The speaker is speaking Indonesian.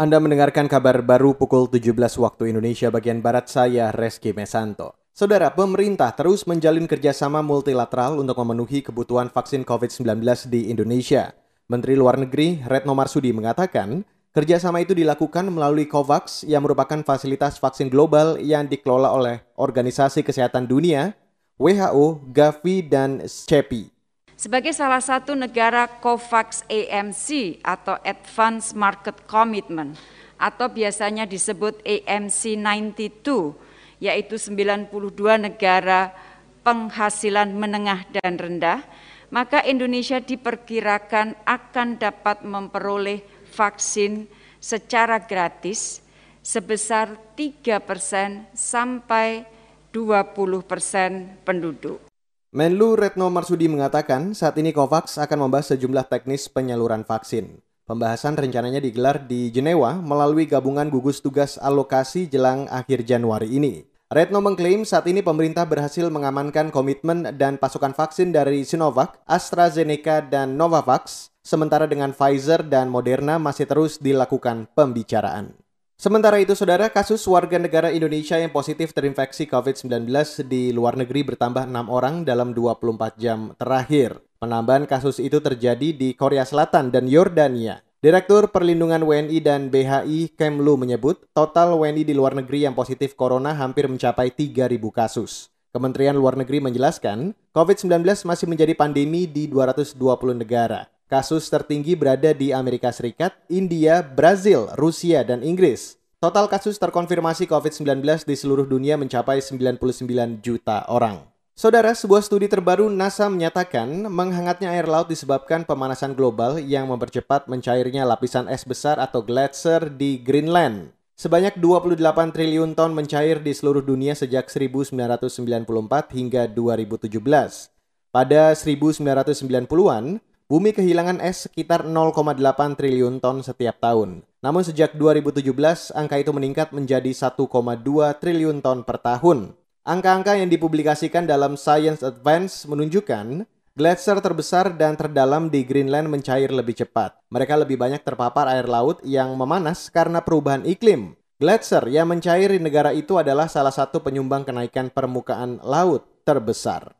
Anda mendengarkan kabar baru pukul 17 waktu Indonesia bagian Barat saya, Reski Mesanto. Saudara, pemerintah terus menjalin kerjasama multilateral untuk memenuhi kebutuhan vaksin COVID-19 di Indonesia. Menteri Luar Negeri Retno Marsudi mengatakan, kerjasama itu dilakukan melalui COVAX yang merupakan fasilitas vaksin global yang dikelola oleh Organisasi Kesehatan Dunia, WHO, Gavi, dan CEPI. Sebagai salah satu negara COVAX AMC atau Advanced Market Commitment atau biasanya disebut AMC 92 yaitu 92 negara penghasilan menengah dan rendah, maka Indonesia diperkirakan akan dapat memperoleh vaksin secara gratis sebesar 3 persen sampai 20 persen penduduk. Menlu Retno Marsudi mengatakan saat ini COVAX akan membahas sejumlah teknis penyaluran vaksin. Pembahasan rencananya digelar di Jenewa melalui gabungan gugus tugas alokasi jelang akhir Januari ini. Retno mengklaim saat ini pemerintah berhasil mengamankan komitmen dan pasokan vaksin dari Sinovac, AstraZeneca, dan Novavax, sementara dengan Pfizer dan Moderna masih terus dilakukan pembicaraan. Sementara itu, saudara, kasus warga negara Indonesia yang positif terinfeksi COVID-19 di luar negeri bertambah 6 orang dalam 24 jam terakhir. Penambahan kasus itu terjadi di Korea Selatan dan Yordania. Direktur Perlindungan WNI dan BHI Kemlu menyebut total WNI di luar negeri yang positif corona hampir mencapai 3.000 kasus. Kementerian Luar Negeri menjelaskan, COVID-19 masih menjadi pandemi di 220 negara. Kasus tertinggi berada di Amerika Serikat, India, Brazil, Rusia, dan Inggris. Total kasus terkonfirmasi COVID-19 di seluruh dunia mencapai 99 juta orang. Saudara, sebuah studi terbaru NASA menyatakan menghangatnya air laut disebabkan pemanasan global yang mempercepat mencairnya lapisan es besar atau glacier di Greenland. Sebanyak 28 triliun ton mencair di seluruh dunia sejak 1994 hingga 2017. Pada 1990-an, Bumi kehilangan es sekitar 0,8 triliun ton setiap tahun. Namun sejak 2017, angka itu meningkat menjadi 1,2 triliun ton per tahun. Angka-angka yang dipublikasikan dalam Science Advance menunjukkan glacier terbesar dan terdalam di Greenland mencair lebih cepat. Mereka lebih banyak terpapar air laut yang memanas karena perubahan iklim. Glacier yang mencair di negara itu adalah salah satu penyumbang kenaikan permukaan laut terbesar.